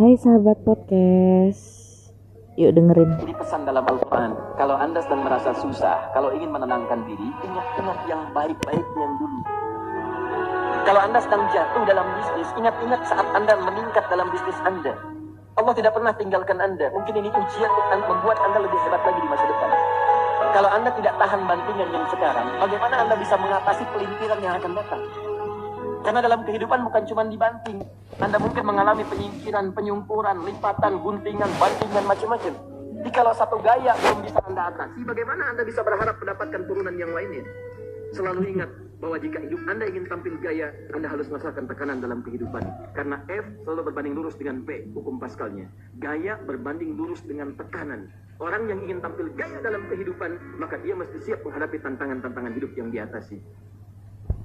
Hai sahabat podcast, yuk dengerin. Ini pesan dalam Al-Quran. Kalau Anda sedang merasa susah, kalau ingin menenangkan diri, ingat-ingat yang baik-baik yang dulu. Kalau Anda sedang jatuh dalam bisnis, ingat-ingat saat Anda meningkat dalam bisnis Anda. Allah tidak pernah tinggalkan Anda. Mungkin ini ujian untuk membuat Anda lebih hebat lagi di masa depan. Kalau Anda tidak tahan bantingan yang sekarang, bagaimana Anda bisa mengatasi pelimpiran yang akan datang? Karena dalam kehidupan bukan cuma dibanting. Anda mungkin mengalami penyingkiran, penyungkuran, lipatan, guntingan, bantingan, macam-macam. Kalau satu gaya belum bisa Anda atasi, bagaimana Anda bisa berharap mendapatkan turunan yang lainnya? Selalu ingat bahwa jika hidup Anda ingin tampil gaya, Anda harus merasakan tekanan dalam kehidupan. Karena F selalu berbanding lurus dengan P, hukum paskalnya. Gaya berbanding lurus dengan tekanan. Orang yang ingin tampil gaya dalam kehidupan, maka dia mesti siap menghadapi tantangan-tantangan hidup yang diatasi.